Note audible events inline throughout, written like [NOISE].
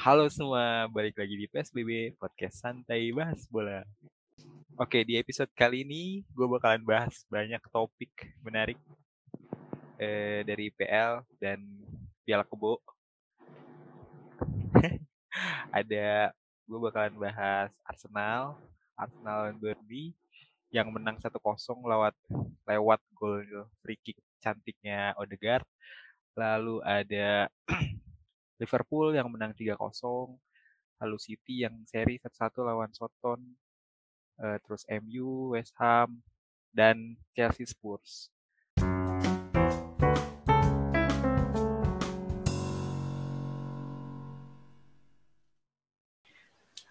Halo semua, balik lagi di PSBB Podcast Santai Bahas Bola. Oke, di episode kali ini gue bakalan bahas banyak topik menarik eh, dari PL dan Piala Kebo. [LAUGHS] Ada gue bakalan bahas Arsenal, Arsenal dan Burnley yang menang 1-0 lewat lewat gol free kick cantiknya Odegaard. Lalu ada [CLEARS THROAT] Liverpool yang menang 3-0, lalu City yang seri 1-1 lawan Soton, uh, terus MU, West Ham, dan Chelsea Spurs.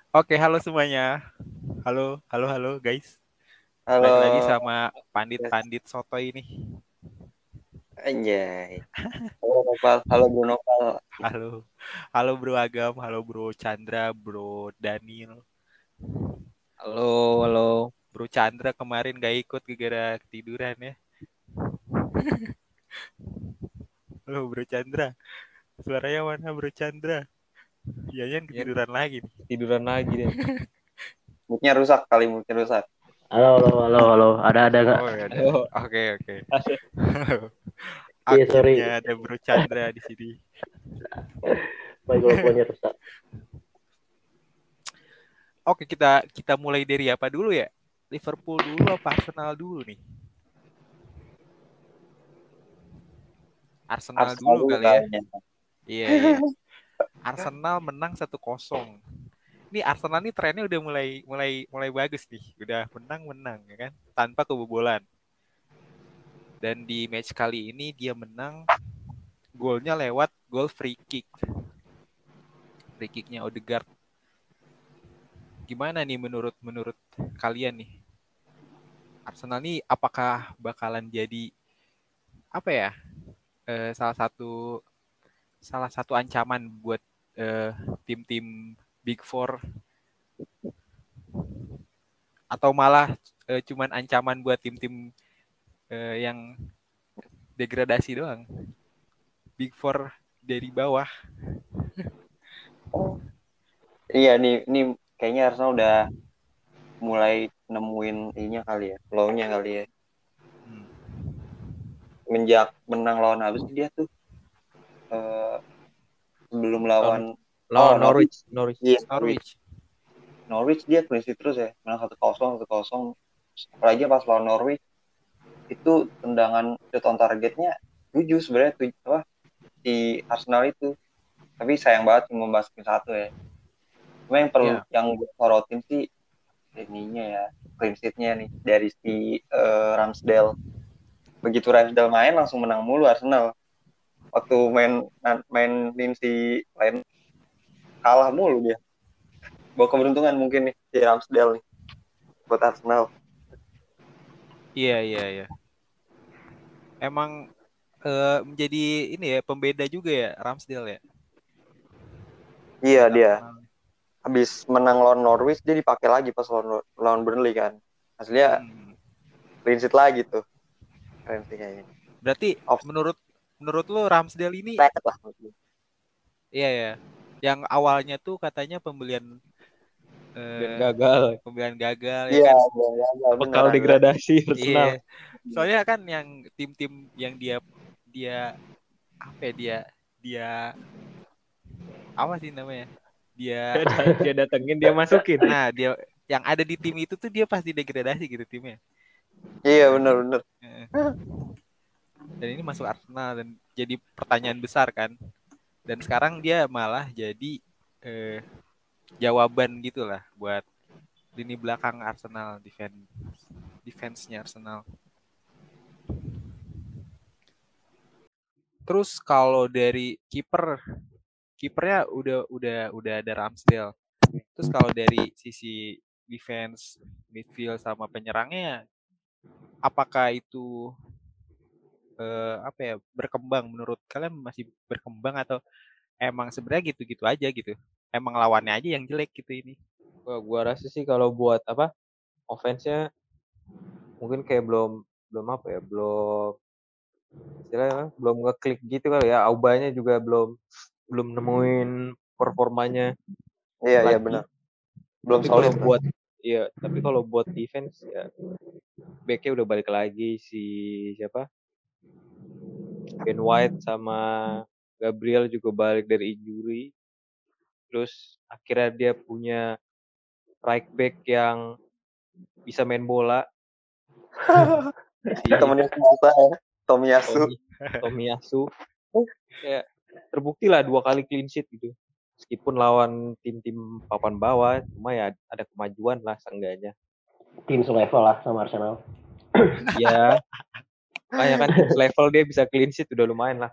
Oke, halo semuanya. Halo, halo, halo guys. Halo. Balik lagi sama pandit-pandit soto ini. Anjay. Halo Nopal, halo Bro Nopal. Halo. Halo Bro Agam, halo Bro Chandra, Bro Daniel. Halo, halo. Bro Chandra kemarin gak ikut gara-gara ketiduran ya. halo Bro Chandra. Suaranya mana Bro Chandra? Iya ketiduran lagi nih. Tiduran lagi deh. [LAUGHS] Moodnya rusak kali, moodnya rusak. Halo, halo, halo, halo. Ada, ada nggak? Oh, ya ada. Oke, oke. [LAUGHS] Iya, sorry. Akhirnya ada Bro Chandra di sini. Punya rusak. Oke, kita kita mulai dari apa dulu ya? Liverpool dulu apa Arsenal dulu nih? Arsenal, Arsenal dulu kali ya. Iya, iya. Arsenal menang 1-0. Ini Arsenal nih trennya udah mulai mulai mulai bagus nih. Udah menang-menang ya kan, tanpa kebobolan. Dan di match kali ini dia menang golnya lewat gol free kick. Free kicknya Odegaard. Gimana nih menurut menurut kalian nih? Arsenal nih apakah bakalan jadi apa ya? eh, salah satu salah satu ancaman buat eh, tim-tim Big Four atau malah eh, cuman ancaman buat tim-tim eh, yang degradasi doang. Big Four dari bawah. [LAUGHS] Iya nih, nih kayaknya Arsenal udah mulai nemuin ininya kali ya, flow-nya kali ya. Hmm. Menjak menang lawan habis dia tuh eh, sebelum lawan Lawan Oh, Norwich, Norwich. iya, Norwich. Norwich dia sheet terus ya, menang satu kosong satu kosong. Apalagi pas lawan Norwich itu tendangan shoot on targetnya tujuh sebenarnya tujuh apa di Arsenal itu. Tapi sayang banget cuma masukin satu ya. Cuma yang perlu Iya. yang gue sorotin sih ininya ya clean sheet-nya nih dari si eh, Ramsdale. Begitu Ramsdale main langsung menang mulu Arsenal. Waktu main mainin si lain kalah mulu dia bawa keberuntungan mungkin nih si Ramsdale nih buat Arsenal. Iya iya iya. Emang eh, menjadi ini ya pembeda juga ya Ramsdale ya. Iya dia habis menang lawan Norwich dia dipakai lagi pas lawan, lawan Burnley kan. Aslinya Hmm. clean sheet lagi tuh. Keren sih kayaknya. Berarti Off. menurut menurut lu Ramsdale ini iya ya. Yang awalnya tuh katanya pembelian eh, Dan gagal. pembelian gagal ya Iya, kan. iya, Bekal degradasi Iya. Arsenal. Soalnya kan yang tim-tim yang dia dia apa ya dia dia apa sih namanya? Dia [LAUGHS] Dia, datengin, dia masukin. nah dia yang ada di tim itu tuh dia pasti degradasi gitu timnya. Iya, bener. Heeh. Dan ini masuk Arsenal dan jadi pertanyaan besar kan. Dan sekarang dia malah jadi eh, jawaban gitulah buat lini belakang Arsenal defense defense-nya Arsenal. Terus kalau dari kiper kipernya udah udah udah ada Ramsdale. Terus kalau dari sisi defense, midfield sama penyerangnya apakah itu eh, apa ya berkembang menurut kalian masih berkembang atau emang sebenarnya gitu-gitu aja gitu emang lawannya aja yang jelek gitu ini Gua, gua rasa sih kalau buat apa offense-nya mungkin kayak belum belum apa ya belum istilahnya belum ngeklik gitu kali ya Aubanya juga belum belum nemuin performanya Iya iya lagi. benar. Belum tapi kalau solid. buat iya tapi kalau buat defense ya backnya udah balik lagi si siapa Ben White sama Gabriel juga balik dari injury terus akhirnya dia punya right back yang bisa main bola si Temennya kita ya. Tomiyasu. Tomi Tomiyasu kayak terbukti lah dua kali clean sheet gitu meskipun lawan tim-tim papan bawah cuma ya ada kemajuan lah seenggaknya Tim selevel lah sama Arsenal. ya [LAUGHS] makanya kan [LAUGHS] level dia bisa clean sheet udah lumayan lah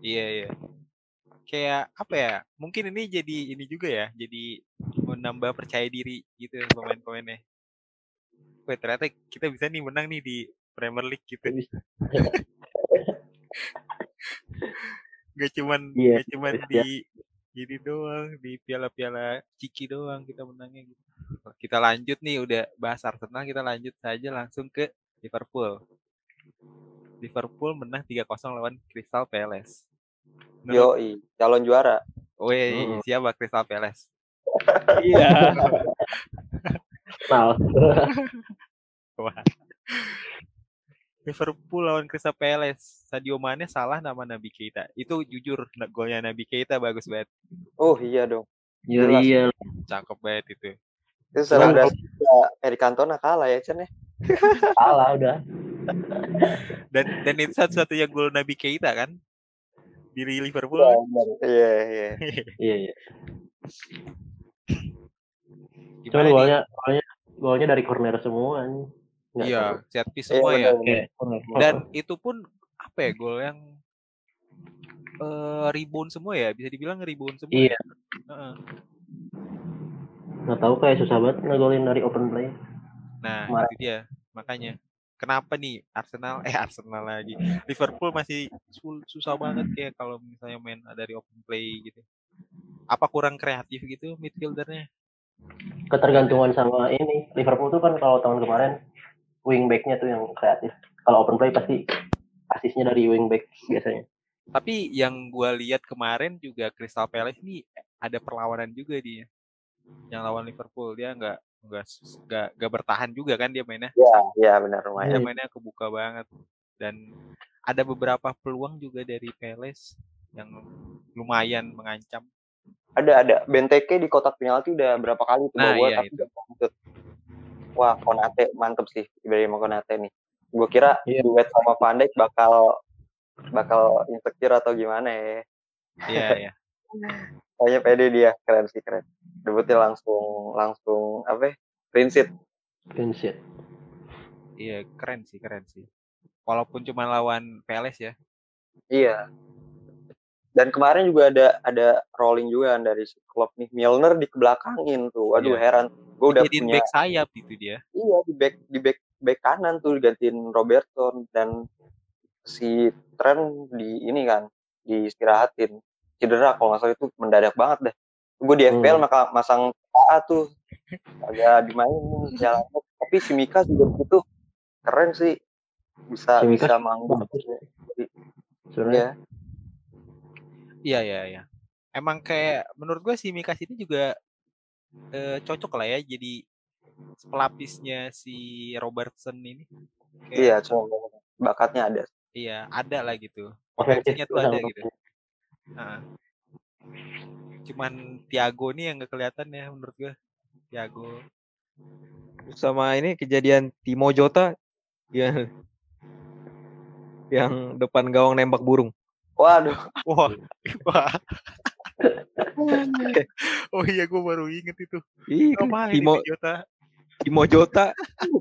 Iya iya. Kayak apa ya? Mungkin ini jadi ini juga ya. Jadi menambah percaya diri gitu pemain-pemainnya. Wah ternyata kita bisa nih menang nih di Premier League gitu. [LAUGHS] Gak cuman Iya, gak cuman iya. di gini doang di piala-piala ciki doang kita menangnya gitu. Kita lanjut nih udah bahas Arsenal kita lanjut saja langsung ke Liverpool. Liverpool menang 3-0 lawan Crystal Palace. Menurut Yoi, calon juara. Woi, Mm. siapa Crystal Palace? iya. [LAUGHS] [LAUGHS] Wah. Liverpool lawan Crystal Palace. Sadio Mane salah nama Nabi Keita. Itu jujur golnya Nabi Keita bagus banget. Oh iya dong. Iya, iya. Cakep banget itu. Itu ya, Eric Cantona kalah ya Chen ya. Salah udah. Dan dan itu satu-satunya gol Nabi Keita kan? Di Liverpool. Iya. Iya iya. Iya, iya. Nih? golnya, golnya, golnya dari corner semua Iya, set piece Iya semua ya. corner semua. Dan itu pun apa ya gol yang eh rebound semua ya, bisa dibilang rebound semua. Iya. ya? Heeh. nggak tahu kayak susah banget ngegolin dari open play. Nah, Kemarin. itu dia. Makanya kenapa nih Arsenal [LAUGHS] eh Arsenal lagi. Liverpool masih sul- susah banget kayak kalau misalnya main dari open play gitu. Apa kurang kreatif gitu midfieldernya? Ketergantungan sama ini. Liverpool tuh kan kalau tahun kemarin wingbacknya tuh yang kreatif. Kalau open play pasti asisnya dari wingback biasanya. Tapi yang gua lihat kemarin juga Crystal Palace ini ada perlawanan juga dia. Yang lawan Liverpool dia nggak nggak nggak nggak bertahan juga kan dia mainnya. Iya iya benar Dia lumayan. mainnya kebuka banget dan ada beberapa peluang juga dari Palace yang lumayan mengancam. Ada ada Benteke di kotak penalti udah berapa kali tuh Nah, gua iya, tapi itu. Wah Konate mantep sih Ibrahim Konate nih. Gue kira Iya. duet sama Van Dijk bakal bakal insecure atau gimana ya. Iya ya. [LAUGHS] Kayaknya pede dia keren sih keren. Debutnya langsung langsung apa? ya, Clean sheet. Clean sheet. Iya keren sih keren sih. Walaupun cuma lawan Palace ya. Iya. Dan kemarin juga ada ada rolling juga kan dari si Klopp nih. Milner di belakangin tuh. Waduh Iya. heran. Gue udah Jadiin punya back sayap itu dia. iya di back di back back kanan tuh digantiin Robertson dan si Trent di ini kan diistirahatin cedera kalau nggak salah itu mendadak banget deh gue di FPL Hmm. maka masang AA tuh agak dimainin jalan tapi si Mika juga begitu keren sih bisa Si Mika bisa manggung ya. Iya. Sebenarnya Iya iya iya. Emang kayak menurut gue si Mikas ini juga eh, cocok lah ya jadi pelapisnya si Robertson ini. Kayak, iya cuma bakatnya ada Iya ada lah gitu. Potensinya tuh ada gitu. Nah. Cuman Thiago nih yang gak kelihatan ya menurut gue. Thiago. sama ini kejadian Timo Jota yang yang depan gawang nembak burung waduh Wah. Wah. oh iya gue baru inget itu. Ih, Timo Jota? Timo Jota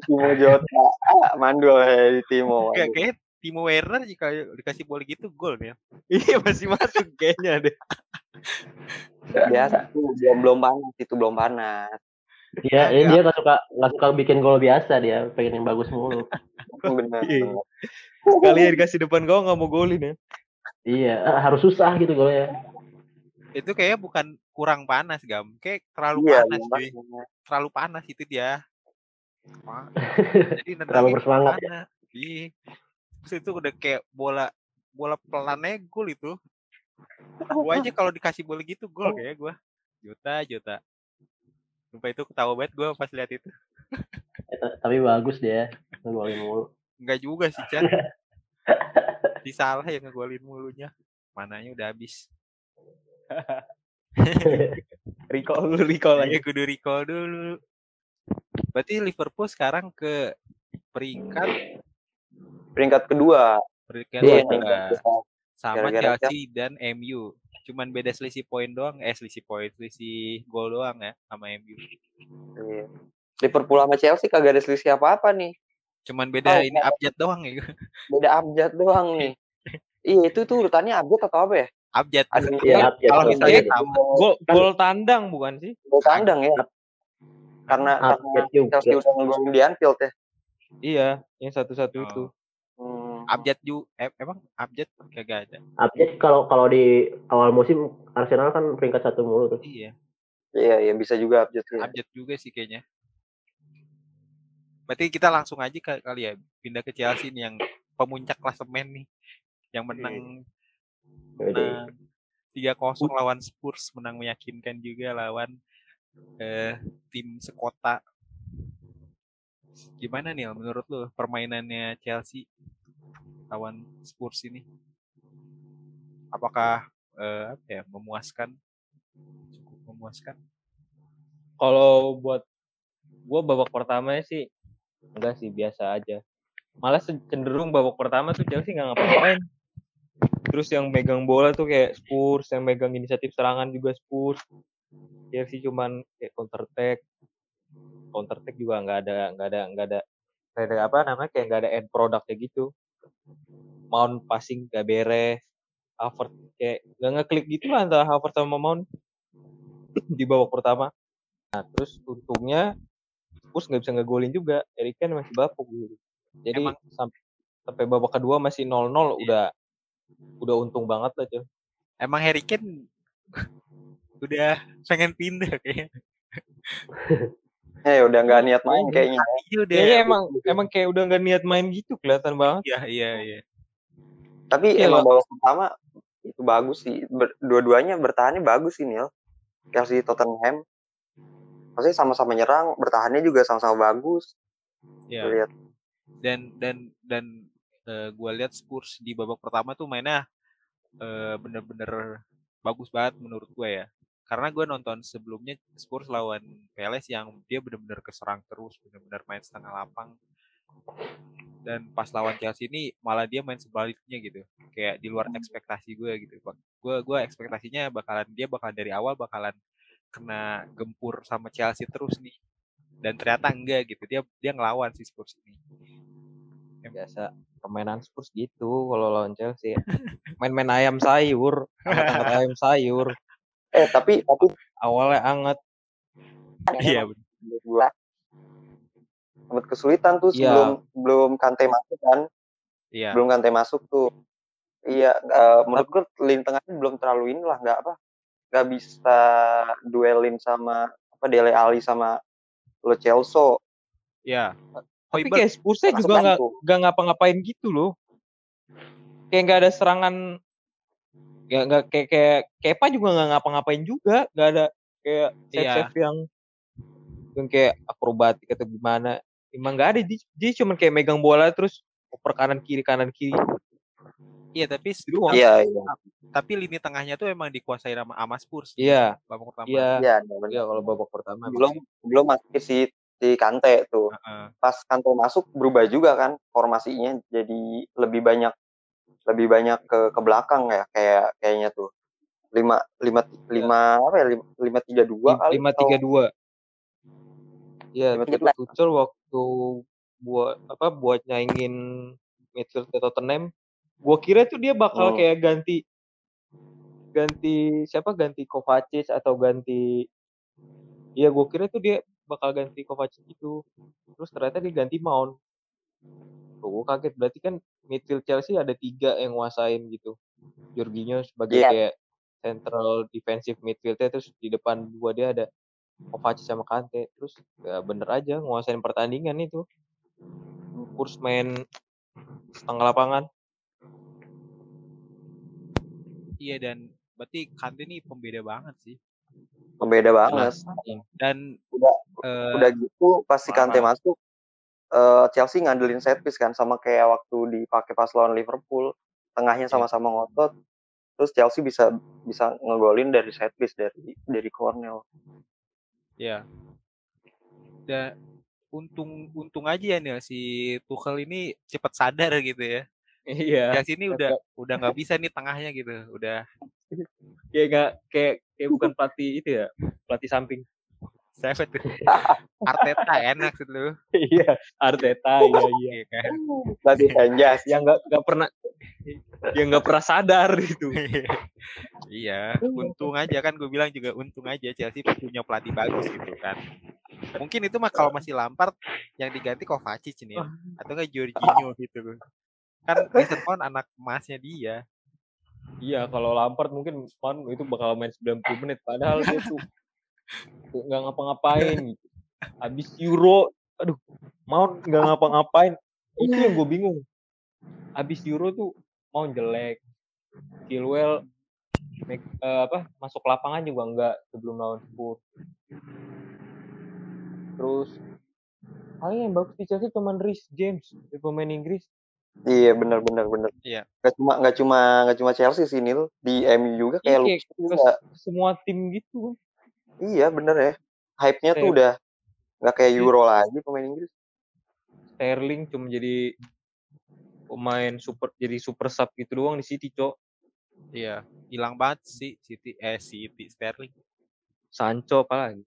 Timo Jota ah, mandul ya di Timo kayak Timo Werner jika dikasih bola gitu gol ya. [LAUGHS] iya masih masuk kayaknya deh biasa tuh belum belum panas itu belum panas dia Agak. dia nggak suka nggak suka bikin gol biasa dia pengen yang bagus mulu. [LAUGHS] bener, Iya. sekali ya dikasih depan gawang nggak mau golin ya Iya harus susah gitu golnya. Itu kayaknya bukan kurang panas gam, kayak terlalu iya panas cuy. Terlalu panas itu dia. [LAUGHS] Jadi Terlalu bersemangat ya. panas. Iya. Terus itu udah kayak bola bola pelannya gol itu. Gua aja [LAUGHS] kalau dikasih bola gitu gol kayak gua. Juta, juta. Sumpah itu ketawa banget gua pas lihat itu. Eh, ta- tapi bagus dia ngegolin mulu Enggak juga sih, Chan. [LAUGHS] Si salah yang ngegolin mulunya. Mananya udah habis. [LAUGHS] recall dulu recall Iya, aja kudu recall dulu. Berarti Liverpool sekarang ke peringkat Peringkat kedua. peringkat Iya, kedua. peringkat kedua. sama Gara-gara Chelsea dan MU. Cuman beda selisih poin doang, eh selisih poin, selisih gol doang ya sama MU. Iya. Liverpool sama Chelsea kagak ada selisih apa-apa nih. Cuman beda Oh, ini abjad doang ya. Beda abjad doang nih. [LAUGHS] iya, itu tuh urutannya abjad atau apa ya? Abjad. Ada Iya, bilang abjad. Kalau Abjad. misalnya Abjad. sama gol gol tandang bukan sih gol tandang ya. Karena Abjad karena juga. Chelsea udah ngegolin di Anfield ya. iya yang satu-satu Oh. itu Hmm. abjad ju eh, emang abjad kagak ada. update kalau kalau di awal musim Arsenal kan peringkat satu mulu tuh Iya, Iya, iya bisa juga abjad ya. abjad juga sih kayaknya. Berarti kita langsung aja ka- kali ya pindah ke Chelsea nih yang pemuncak klasemen nih. Yang menang Wede. menang 3-0 lawan Spurs menang meyakinkan juga lawan eh, tim sekota. Gimana nih menurut lu permainannya Chelsea lawan Spurs ini? Apakah eh, apa ya memuaskan? Cukup memuaskan? kalau buat gua babak pertamanya sih enggak sih biasa aja malah cenderung babak pertama tuh Chelsea nggak ngapa-ngapain terus yang megang bola tuh kayak Spurs yang megang inisiatif serangan juga Spurs Chelsea cuman kayak counter attack counter attack juga nggak ada nggak ada nggak ada ada apa namanya kayak nggak ada end product kayak gitu Mount passing gak beres Harvard kayak nggak ngeklik gitu lah antara Harvard sama Mount di babak pertama Nah, terus untungnya Spurs nggak bisa ngegolin juga. Harry Kane masih bapuk gitu. Jadi Emang- sampai sampai babak kedua masih 0-0 udah udah untung banget lah, Cel. Emang Harry Kane [LAUGHS] udah pengen pindah kayaknya. [LAUGHS] Eh, udah nggak niat main kayaknya. Iya udah. Kayaknya emang emang kayak udah nggak niat main gitu kelihatan banget. Iya iya iya. Tapi Iya, emang babak pertama itu bagus sih. Ber- dua-duanya bertahannya bagus sih, Nil. Chelsea Tottenham. Maksudnya sama-sama nyerang, bertahannya juga sama-sama bagus. Iya. Lihat. Dan dan dan eh, gua lihat Spurs di babak pertama tuh mainnya eh, bener-bener bagus banget menurut gue ya. Karena gue nonton sebelumnya Spurs lawan Palace yang dia bener-bener keserang terus, bener-bener main setengah lapang. Dan pas lawan Chelsea ini malah dia main sebaliknya gitu. Kayak di luar ekspektasi gue gitu. Gue gue ekspektasinya bakalan dia bakal dari awal bakalan kena gempur sama Chelsea terus nih. Dan ternyata enggak gitu. Dia dia ngelawan si Spurs ini. Biasa permainan Spurs gitu kalau lawan Chelsea. ya. Main-main ayam sayur, ayam sayur. Eh, tapi tapi Awalnya anget. Iya, gua sempat kesulitan tuh Iya. sebelum belum Kante masuk kan. iya. Belum Kante masuk tuh. Iya, eh, menurut gua lini tengahnya belum terlalu ini lah, nggak apa, nggak bisa duelin sama apa Dele Alli sama Lo Celso. Iya. Tapi Hoiberg kayak Masuk juga nggak nggak ngapa-ngapain gitu loh. Kayak nggak ada serangan. Ya nggak kayak kayak Kepa juga nggak ngapa-ngapain juga. Nggak ada kayak save Iya. save yang yang kayak akrobatik atau gimana. Emang nggak ada. Dia, dia cuma kayak megang bola terus oper kanan kiri kanan kiri. Iya, tapi. Iya, iya. tapi lini tengahnya tuh emang dikuasai sama, sama Spurs. Iya, Babak pertama. iya, Iya, iya kalau babak pertama. belum belum masuk si si Kante tuh. Heeh. Pas Kante masuk berubah juga kan formasinya jadi lebih banyak lebih banyak ke ke belakang ya kayak kayaknya tuh. lima lima lima apa ya lima, tiga dua kali lima atau- tiga dua. Tiga Tuchel waktu buat apa buat nyaingin midfield Tottenham, gua kira tuh dia bakal Hmm. kayak ganti ganti siapa ganti Kovacic atau ganti Iya, gua kira tuh dia bakal ganti Kovacic gitu. Terus ternyata dia ganti Mount. Tuh, gua kaget berarti kan midfield Chelsea ada tiga yang nguasain gitu. Jorginho sebagai Iya. kayak central defensive midfielder terus di depan dua dia ada Kovacic sama Kante terus ya bener aja nguasain pertandingan itu Spurs main setengah lapangan Iya dan berarti Kante ini pembeda banget sih. Pembeda banget. Dan Udah eh, udah gitu pas si Kante masuk eh, Chelsea ngandelin set piece kan sama kayak waktu dipakai pas lawan Liverpool tengahnya Iya. sama-sama ngotot terus Chelsea bisa bisa ngegolin dari set piece dari dari Cornell ya. Dan untung untung aja ya nih si Tuchel ini cepat sadar gitu ya. Iya. Chelsea ini udah udah nggak bisa nih tengahnya gitu. Udah [LAUGHS] Kayak nggak kayak kayak bukan pelatih itu ya, pelatih samping. Siapa tuh? [LAUGHS] Arteta enak sih lu. Iya, Arteta iya iya. Iya kan. tadi Anjas Yang nggak nggak pernah yang nggak pernah sadar gitu. [LAUGHS] iya, untung aja kan gue bilang juga untung aja Chelsea punya pelatih bagus gitu kan. Mungkin itu mah kalau masih Lampard yang diganti Kovacic nih ya. atau enggak Jorginho gitu. Kan Mason Mount anak emasnya dia. Iya, kalau Lampard mungkin Pan itu bakal main 90 menit padahal dia tuh nggak ngapa-ngapain gitu. Habis Euro, aduh, mau nggak ngapa-ngapain. Itu yang gue bingung. Habis Euro tuh mau jelek. Chilwell make, eh, apa masuk lapangan juga enggak sebelum lawan Spurs. Terus paling yang bagus di Chelsea cuma Rhys James, pemain Inggris. iya benar benar benar Iya. nggak cuma nggak cuma nggak cuma Chelsea sih Nil di MU juga kayak Iya, lu kayak semua tim gitu. Iya bener ya hype-nya tuh udah nggak kayak Iya. Euro lagi pemain Inggris Sterling cuma jadi pemain super jadi super sub gitu doang di City, Cok. Iya, hilang banget sih City eh City Sterling. Sancho apalagi.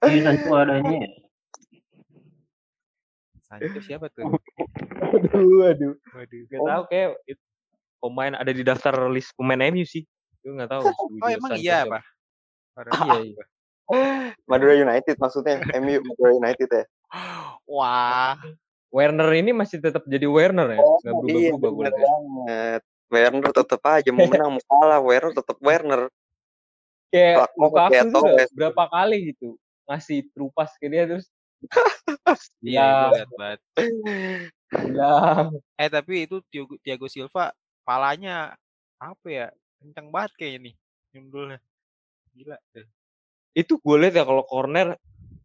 Jadi [LAUGHS] Sancho adanya ya. Sancho siapa tuh? Aduh, aduh. Waduh. Gak tahu kayak pemain ada di daftar list pemain MU sih. Gue nggak tahu. [LAUGHS] Oh emang iya, Pak? Iya, iya. [LAUGHS] Madura United maksudnya MU Madura United ya Wah, Werner ini masih tetap jadi Werner ya? Nggak iya gue bener lihat. banget Werner tetep aja mau menang mau [LAUGHS] kalah Werner tetep Werner Kayak Lukaku kayak tuh udah berapa kali gitu ngasih terupas ke dia terus iya Ya. gue liat banget. bilang Eh tapi itu Thiago Silva palanya apa ya? Kencang banget kayaknya nih. Nyundulnya. Gila. deh. itu gue lihat ya kalau corner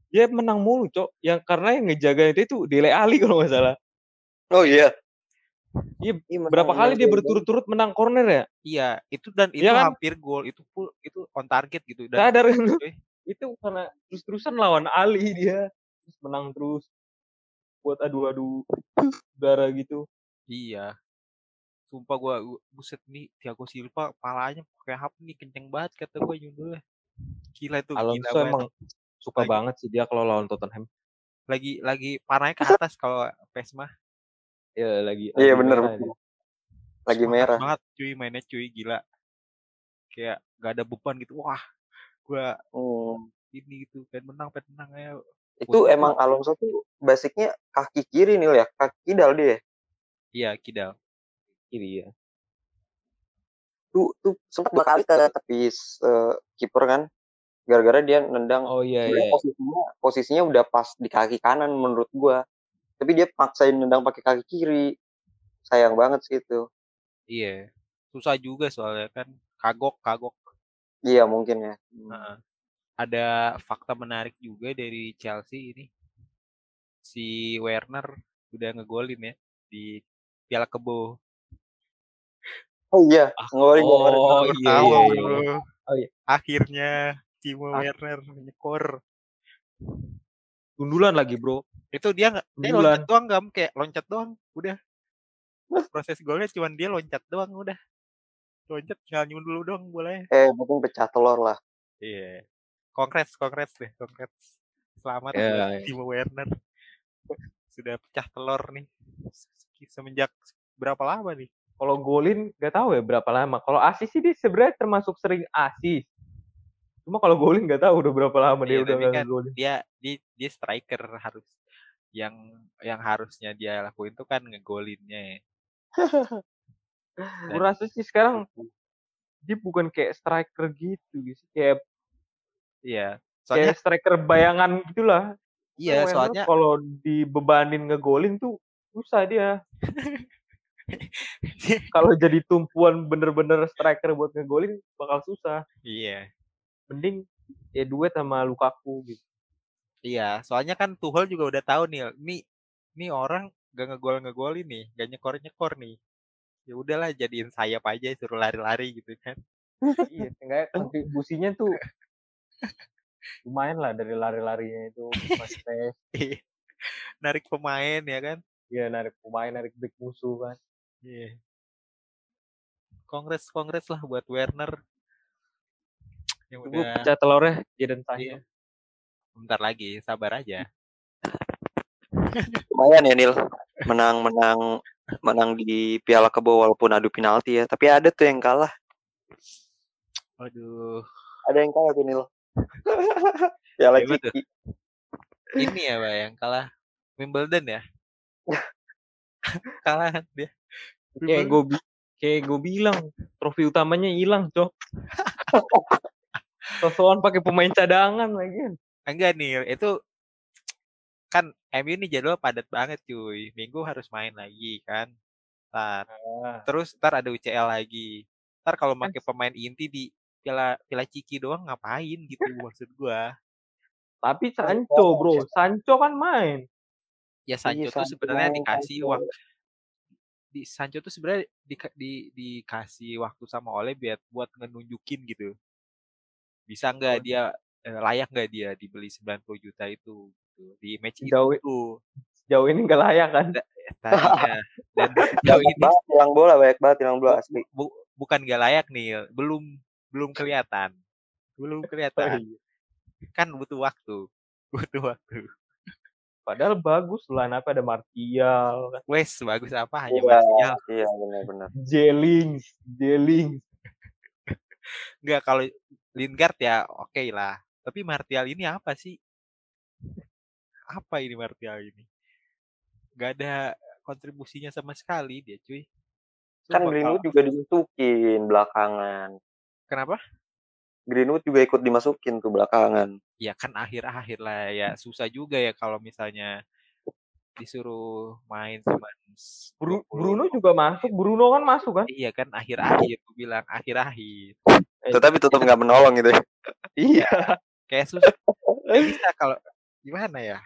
dia menang mulu cok yang karena yang ngejaga itu itu Dele Ali [LAUGHS] kalau nggak salah oh iya Iya, Iya, berapa menang- kali dia berturut-turut menang corner ya Iya, itu dan itu Iya kan? hampir gol. Itu full itu on target gitu dan sadar kan lu? Eh. itu karena terus-terusan lawan Ali dia terus menang terus buat adu-adu udara gitu iya. Sumpah gua gua- buset nih Thiago Silva palanya kayak apa nih kenceng banget kata gua nyundulnya. Gila gila Alonso banget. emang suka Lagi. banget sih dia kalau lawan Tottenham Lagi lagi panahnya ke atas kalau PES mah. ya lagi Iya, lagi bener, merah lagi Semangat merah banget cuy mainnya cuy gila. Kayak gak ada beban gitu. Wah, gua Hmm. ini gitu pengen menang pengen menang ayo. itu Untuk- emang Alonso tuh basicnya kaki kiri nih ya kaki kidal dia Iya, Kidal. Kiri ya tuh tuh sempat berkali ke tepis eh, kiper kan gara-gara dia nendang oh iya iya posisinya posisinya udah pas di kaki kanan menurut gua tapi dia paksain nendang pakai kaki kiri sayang banget sih itu Iya. Susah juga soalnya kan kagok kagok. iya mungkin ya Heeh. Ada fakta menarik juga dari Chelsea ini. Si Werner udah ngegolin ya di Piala Kebo. Oh iya ngolin kemarin. oh Baru iya tahu iya, iya. bro. Oh, iya. Akhirnya Timo Ah. Werner nyekor. Gundulan lagi bro Itu dia nggak dia loncat doang gam kayak loncat doang udah. Proses golnya cuma dia loncat doang udah. Loncat tinggal nyundul doang boleh. eh penting pecah telur lah Iya. Kongres, kongres deh, kongres. Selamat Ya, buat ya. Timo Werner. Sudah pecah telur nih. Semenjak berapa lama nih? Kalau golin nggak tahu ya berapa lama. Kalau asis sih dia sebenarnya termasuk sering asis. Cuma kalau golin nggak tahu udah berapa lama dia Iya, udah kan golin. Dia dia dia striker harus yang yang harusnya dia lakuin tuh kan ngegolinnya ya. [LAUGHS] gue rasa sih sekarang dia bukan kayak striker gitu gitu kayak Iya. Soalnya kayak striker bayangan gitulah. Iya, soalnya kalau dibebanin ngegolin tuh susah dia [LAUGHS] [LAUGHS] Kalau jadi tumpuan bener-bener striker buat ngegolin bakal susah. iya. Mending ya duet sama Lukaku gitu. Iya, soalnya kan Tuchel juga udah tahu nih, nih nih orang gak ngegol ngegolin nih, gak nyekor nyekor nih. Ya udahlah jadiin sayap aja suruh lari-lari gitu kan. [LAUGHS] iya, enggak kontribusinya tuh [LAUGHS] lumayan lah dari lari-larinya itu tes. narik pemain ya kan. Iya, narik pemain, narik back musuh kan. Iya. Kongres kongres lah buat Werner. Yang Tunggu udah pecah telurnya Jadon Sancho. iya. Bentar lagi, sabar aja. [LAUGHS] lumayan ya Nil menang menang menang di Piala Kebo walaupun adu penalti ya tapi ada tuh yang kalah Aduh, ada yang kalah tuh Nil [LAUGHS] tuh? Ciki ini ya Pak yang kalah Wimbledon ya? [LAUGHS] kalah dia. Kayak gue kayak gue bilang, trofi utamanya hilang, Cok. [LAUGHS] Sosokan pakai pemain cadangan lagi. Enggak nih, itu kan MU ini jadwal padat banget cuy. Minggu harus main lagi kan. Ntar. Ah. Terus ntar ada UCL lagi. Ntar kalau pakai pemain inti di Piala Piala Ciki doang ngapain gitu [LAUGHS] maksud gua. Tapi Sancho, bro. Sancho kan main. Ya Sancho tuh sebenarnya dikasih Sancho. Di Sancho tuh sebenarnya di, di, dikasih waktu sama Oleh biar buat ngenunjukin gitu. Bisa nggak dia eh, layak nggak dia dibeli 90 juta itu gitu. di match Sejauh- itu Jauh ini nggak layak kan? tadinya dan [LAUGHS] sejauh ini hilang bola banyak banget hilang bola asli bu- bukan nggak layak nih belum belum kelihatan belum Oh, kelihatan iya. kan butuh waktu [LAUGHS] butuh waktu Padahal bagus lah, apa ada Martial, kan. wes bagus apa hanya Iya. Martial. iya benar-benar Jelings, Jelings. nggak kalau Lingard ya oke lah. Tapi Martial ini apa sih? Apa ini Martial ini? Nggak ada kontribusinya sama sekali dia cuy. Kan Greenwood juga dimasukin belakangan. Kenapa Greenwood juga ikut dimasukin tuh belakangan ya kan akhir-akhir lah ya susah juga ya kalau misalnya disuruh main cuma Bru- 20. Bruno juga masuk, Bruno kan masuk kan? iya kan akhir-akhir tuh bilang akhir-akhir tetapi tetap nggak menolong gitu ya [LAUGHS] Iya. kayak susah [LAUGHS] bisa kalau gimana ya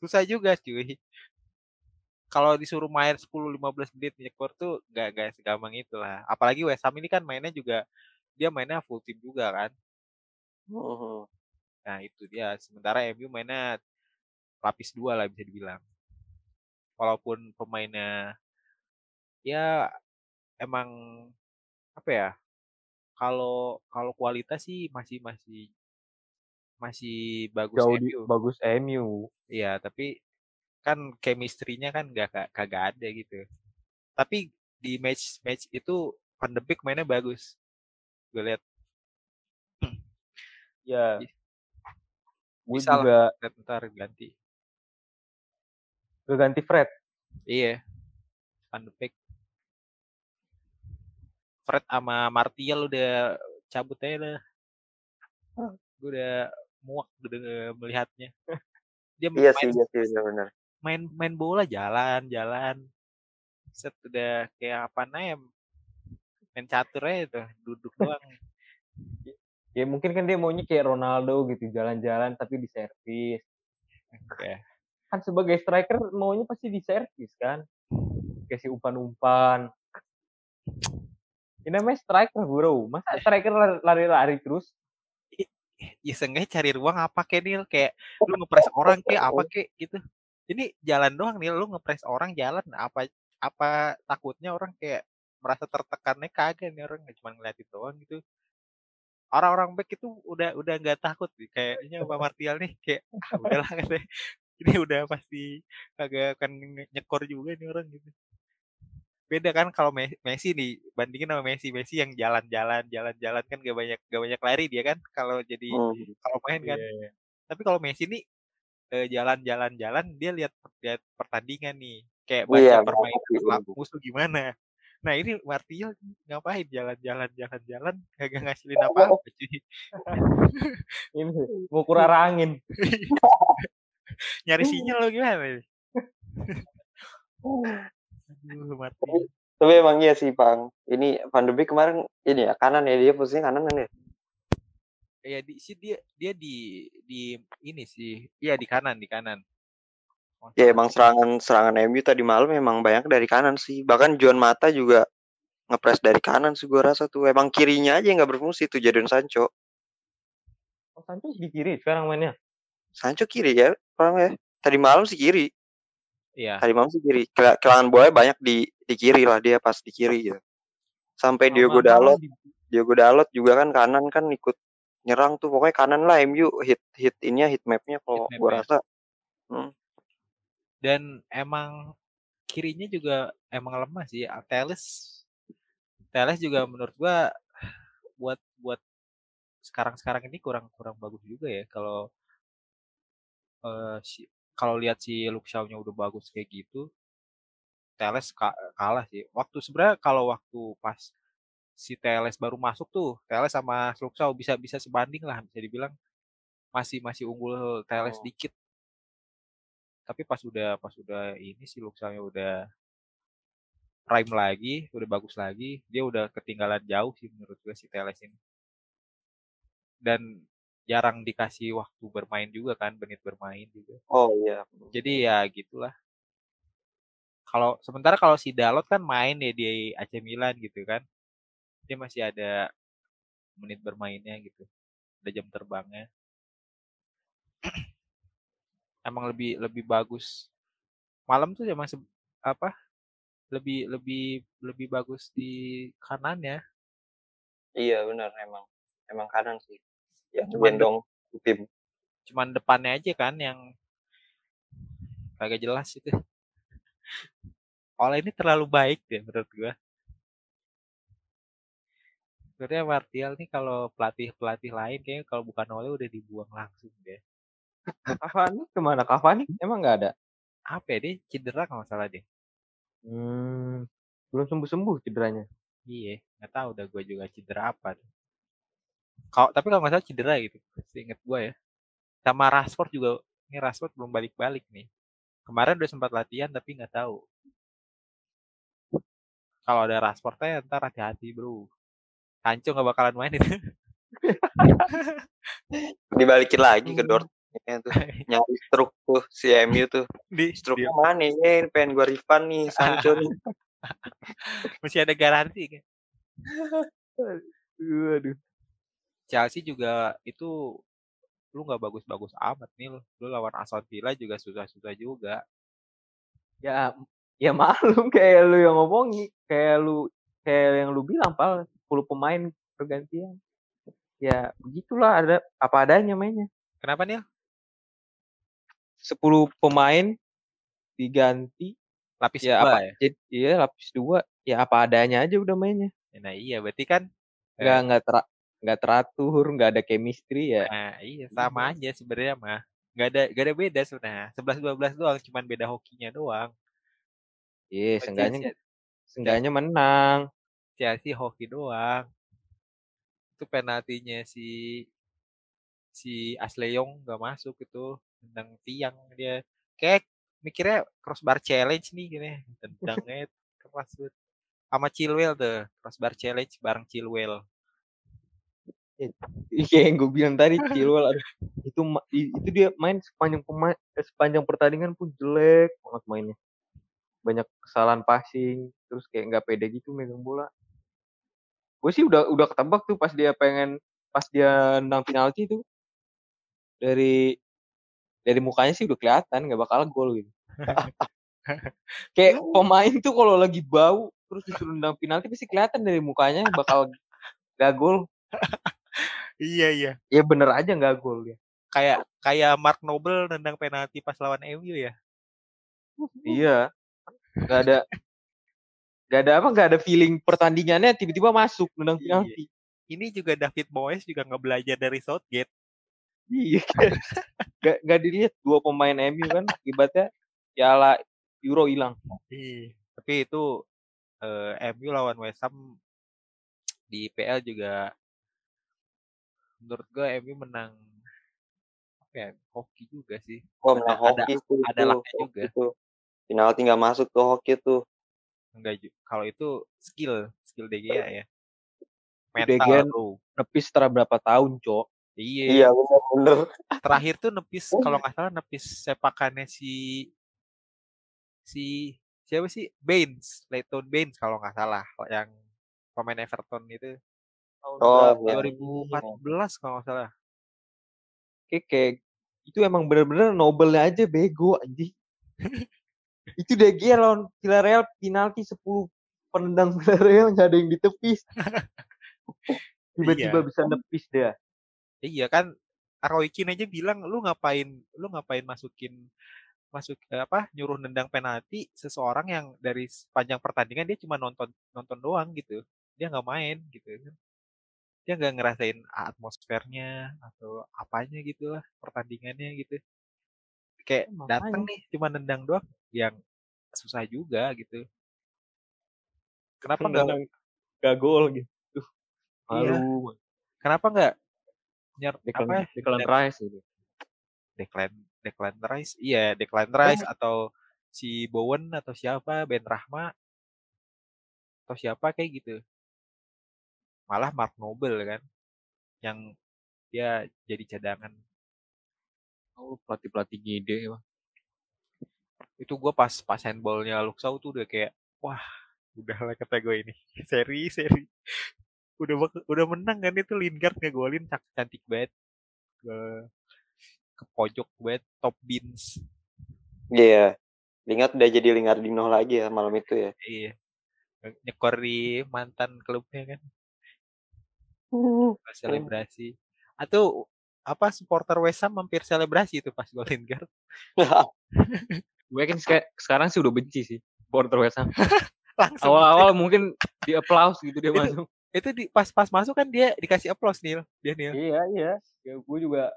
susah juga cuy kalau disuruh main 10-15 menit nyekor tuh gak, gak segampang itu lah apalagi West Ham ini kan mainnya juga dia mainnya full team juga kan Mhm. nah itu dia sementara MU mainnya lapis dua lah bisa dibilang walaupun pemainnya ya emang apa ya kalau kalau kualitas sih masih masih masih bagus Jauh MU bagus MU. Iya, tapi kan chemistry-nya kan gak, gak kagak ada gitu. Tapi di match match itu Van de Beek mainnya bagus. Gue lihat [CLEARS THROAT] Ya. Ih. Gue Bisa lah. juga lihat ntar ganti. gue ganti Fred. Iya. Van de Beek. Fred sama Martial udah cabut aja dah. Gue udah muak udah melihatnya. [LAUGHS] Dia iya main sih iya sih benar-benar main main bola jalan jalan set udah kayak apa namanya main catur aja tuh duduk doang Ya mungkin kan dia maunya kayak Ronaldo gitu, jalan-jalan tapi di servis. ya Kan sebagai striker maunya pasti di servis kan. Kasih umpan-umpan. Ini namanya striker bro. Masa striker lari- lari-lari terus? ya seenggaknya cari ruang apa kayak Nil kayak lu ngepres orang kayak apa kayak gitu ini jalan doang Nil lu ngepres orang jalan apa apa takutnya orang kayak merasa tertekannya kagak nih orang cuma ngeliatin doang gitu. Orang-orang back itu udah udah nggak takut nih kayaknya Pak [LAUGHS] Martial nih kayak ah, udahlah katanya [LAUGHS] ini udah pasti kagak akan nyekor juga nih orang gitu. Beda kan kalau Me- Messi nih bandingin sama Messi Messi yang jalan-jalan jalan-jalan kan gak banyak gak banyak lari dia kan kalau jadi Mhm. kalau main kan. tapi kalau Messi nih eh, jalan-jalan-jalan dia lihat lihat pertandingan nih kayak baca Iya, permainan bener. musuh gimana nah ini Martial ngapain jalan-jalan jalan-jalan kagak ngasilin apa-apa [LAUGHS] cuy Ini mau [LAUGHS] kurang angin. [LAUGHS] nyari sinyal lo gimana nih? Aduh, Martial. Tapi emang iya sih, Bang. Ini Van de Beek kemarin ini ya kanan ya dia posisinya kanan kan ya. ya di sih dia dia di di ini sih iya di kanan di kanan Ya emang serangan serangan MU tadi malam emang banyak dari kanan sih. Bahkan Juan Mata juga ngepres dari kanan sih gua rasa tuh. Emang kirinya aja yang nggak berfungsi tuh Jadon Sancho. Oh, Sancho di kiri sekarang mainnya. Sancho kiri ya, Bang ya. Tadi malam sih kiri. iya Tadi malam sih kiri. Kela- Kelangan bola banyak di di kiri lah dia pas di kiri gitu. Sampai Diogo Malam-malam Dalot, di- Diogo Dalot juga kan kanan kan ikut nyerang tuh. Pokoknya kanan lah MU hit hit ininya hit mapnya kalau Hit gua map-nya. rasa. Hmm. Dan emang kirinya juga emang lemah sih Teles. Teles juga menurut gua buat buat sekarang-sekarang ini kurang kurang bagus juga ya kalau eh, si kalau lihat si Luke Shaw-nya udah bagus kayak gitu Teles ka- kalah sih. Waktu sebenarnya kalau waktu pas si Teles baru masuk tuh Teles sama Shaw bisa bisa sebanding lah bisa dibilang. Masih masih unggul Teles Oh. dikit tapi pas udah pas udah ini si Luke Shaw-nya udah prime lagi, udah bagus lagi, dia udah ketinggalan jauh sih menurut gue si Teles ini. Dan jarang dikasih waktu bermain juga kan, menit bermain juga. Oh iya. Jadi ya gitulah. Kalau sementara kalau si Dalot kan main ya di AC Milan gitu kan. Dia masih ada menit bermainnya gitu. Ada jam terbangnya. Emang lebih lebih bagus. Malam tuh emang apa? Lebih lebih lebih bagus di kanannya. Iya benar emang. Emang kanan sih. Yang Cuman gendong tim. cuman depannya aja kan yang kagak jelas itu. Oleh ini terlalu baik deh menurut gua. Sebenarnya Martial nih kalau pelatih-pelatih lain kayaknya kalau bukan Ole udah dibuang langsung deh. Cavani ke mana? Cavani emang nggak ada? Apa ya dia cedera kalau salah deh. Hmm, belum sembuh-sembuh cederanya. Iya, nggak tahu udah gua juga cedera apa. Kalau tapi kalau nggak salah cedera gitu, inget gua ya. Sama Rashford juga, ini Rashford belum balik-balik nih. Kemarin udah sempat latihan tapi nggak tahu. Kalau ada Rashford ya ntar hati-hati bro. Sancho nggak bakalan main itu. [LAUGHS] [LAUGHS] Dibalikin lagi ke Dortmund tuh. [LAUGHS] Nyari struk tuh si MU tuh. Di, Struknya mana ya? Pengen gua refund nih [LAUGHS] Sancho nih. masih ada garansi kan. [LAUGHS] Waduh. Chelsea juga itu lu nggak bagus-bagus amat nih lu. Lu lawan Aston Villa juga susah-susah juga. Ya, ya maklum kayak lu yang ngomongin, kayak lu kayak yang lu bilang pal 10 pemain pergantian. Ya begitulah ada apa adanya mainnya. Kenapa nih? 10 pemain diganti Lapis ya dua apa ya. jadi iya lapis dua ya apa adanya aja udah mainnya Nah iya berarti kan nggak nggak tera, nggak teratur nggak ada chemistry ya Nah, iya sama aja sebenarnya mah. Gak ada gak ada beda sebenarnya. 11 12 doang, cuman beda hokinya doang. iya Berarti seenggaknya seenggaknya menang Chelsea hoki doang. Itu penaltinya si si Ashley Young gak masuk itu tendang tiang dia. Kayak mikirnya crossbar challenge nih gini. Tendangnya [LAUGHS] keras banget. Sama Chilwell tuh, crossbar challenge bareng Chilwell. iya yang gue bilang tadi Chilwell itu itu dia main sepanjang pemain eh, sepanjang pertandingan pun jelek banget mainnya banyak kesalahan passing terus kayak nggak pede gitu megang bola gue sih udah udah ketebak tuh pas dia pengen pas dia nendang penalti itu dari dari mukanya sih udah kelihatan nggak bakal gol gitu [LAUGHS] kayak pemain tuh kalau lagi bau terus disuruh nendang penalti pasti kelihatan dari mukanya bakal gak gol Iya iya. ya bener aja nggak gol ya Kayak kayak Mark Noble nendang penalti pas lawan MU ya. iya nggak ada nggak ada apa nggak ada feeling pertandingannya tiba-tiba masuk nendang Iya. penalti Ini juga David Moyes juga nggak belajar dari Southgate. Iya nggak nggak dilihat dua pemain MU kan akibatnya piala Euro hilang Iya. Tapi itu eh, MU lawan West Ham di PL juga menurut gue MU menang apa ya hoki juga sih. Ada- menang ada- hoki tuh. ada tuh, lucknya hoki juga. tuh. Penalti nggak masuk tuh hoki tuh. Enggak kalau itu skill, skill De Gea ya. Mental bro. Nepis setelah berapa tahun, Cok. Iya. Iya bener-bener. Terakhir tuh nepis [LAUGHS] kalau nggak salah nepis sepakannya si si siapa sih Baines, Leighton Baines kalau nggak salah yang pemain Everton itu Tahun Oh, berapa? iya. 2014 kalau nggak salah. Kayak itu emang bener-bener nobelnya aja bego anjing. [LAUGHS] itu De Gea lawan Villarreal penalti 10 penendang Villarreal nggak ada yang ditepis. [LAUGHS] Tiba-tiba Iya. bisa nepis dia. Iya kan Roy Keane aja bilang lu ngapain lu ngapain masukin masuk eh, apa nyuruh nendang penalti seseorang yang dari sepanjang pertandingan dia cuma nonton nonton doang gitu dia nggak main gitu kan dia nggak ngerasain atmosfernya atau apanya gitu lah pertandingannya gitu kayak Makanya. datang nih cuma nendang doang yang susah juga gitu kenapa nggak Gak gol gitu. Iya. Malu. kenapa nggak nyer Declan, apa Declan dan- Rice gitu. Declan Declan Rice iya Declan Rice atau si Bowen atau siapa Ben Rahma atau siapa kayak gitu. Malah Mark Noble kan yang dia jadi cadangan. Oh, pelatih-pelatih gede emang. itu gue pas pas handballnya Luxau tuh udah kayak wah udah lah kata gue ini. [LAUGHS] Seri seri udah udah menang kan itu Lingard ngegolin cak- cantik banget ke ke pojok banget top beans Iya. Ingat udah jadi Lingardino lagi ya malam itu ya. iya nyekor di mantan klubnya kan pas selebrasi atau apa supporter West Ham hampir selebrasi itu pas gol Lingard [LAUGHS] Gue seka- sekarang sih udah benci sih. Supporter West Ham. [LAUGHS] Awal-awal mungkin di applause gitu dia Itu- masuk. Itu di pas pas masuk kan dia dikasih applause Nil dia Nil Iya, iya. Ya, gue juga